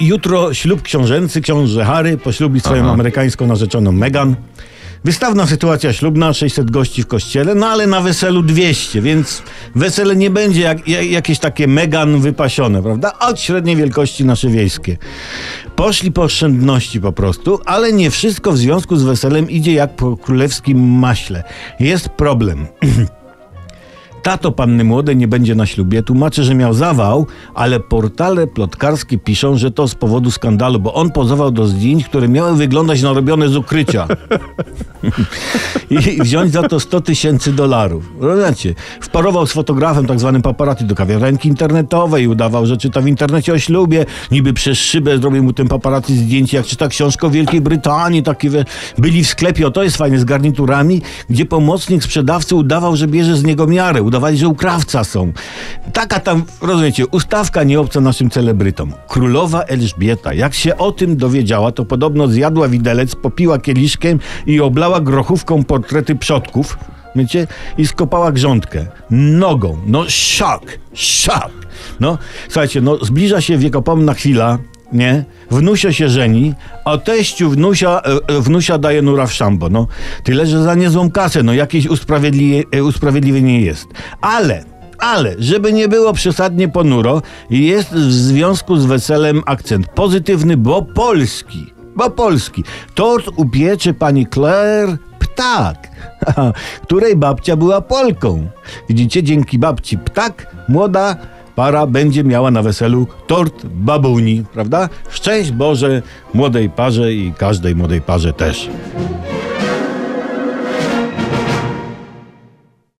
Jutro ślub książęcy, książę Harry poślubi swoją Aha. amerykańską narzeczoną Meghan. Wystawna sytuacja ślubna, 600 gości w kościele, no ale na weselu 200, więc wesele nie będzie jak, jak, jakieś takie Megan wypasione, prawda? Od średniej wielkości nasze wiejskie. Poszli po oszczędności po prostu, ale nie wszystko w związku z weselem idzie jak po królewskim maśle. Jest problem. Tato panny młodej nie będzie na ślubie. Tłumaczy, że miał zawał, ale portale plotkarskie piszą, że to z powodu skandalu, bo on pozował do zdjęć, które miały wyglądać na robione z ukrycia. I wziąć za to 100 tysięcy dolarów. Rozumiecie? Wparował z fotografem, tak zwanym paparazzi, do kawiarenki internetowej udawał, że czyta w internecie o ślubie. Niby przez szybę zrobił mu ten paparazzi zdjęcie, jak czyta książkę o Wielkiej Brytanii. Takie byli w sklepie, o to jest fajne, z garniturami, gdzie pomocnik sprzedawcy udawał, że bierze z niego miarę. Udawali, że u krawca są. Taka tam, rozumiecie, ustawka nie obca naszym celebrytom. Królowa Elżbieta, jak się o tym dowiedziała, to podobno zjadła widelec, popiła kieliszkiem i oblała grochówką portrety przodków. Wiecie? I skopała grządkę. Nogą. No szok. Szok. No, słuchajcie, no zbliża się wiekopomna chwila, nie? Wnusio się żeni, a teściu wnusia, e, e, wnusia daje nura w szambo. No, tyle, że za niezłą kasę, no jakieś usprawiedliwie, e, usprawiedliwienie jest. Ale, ale, żeby nie było przesadnie ponuro, jest w związku z weselem akcent pozytywny, bo polski. Bo polski. Tort upiecze pani Claire Ptak, której babcia była Polką. Widzicie, dzięki babci Ptak młoda para będzie miała na weselu tort babuni, prawda? Szczęść Boże młodej parze i każdej młodej parze też.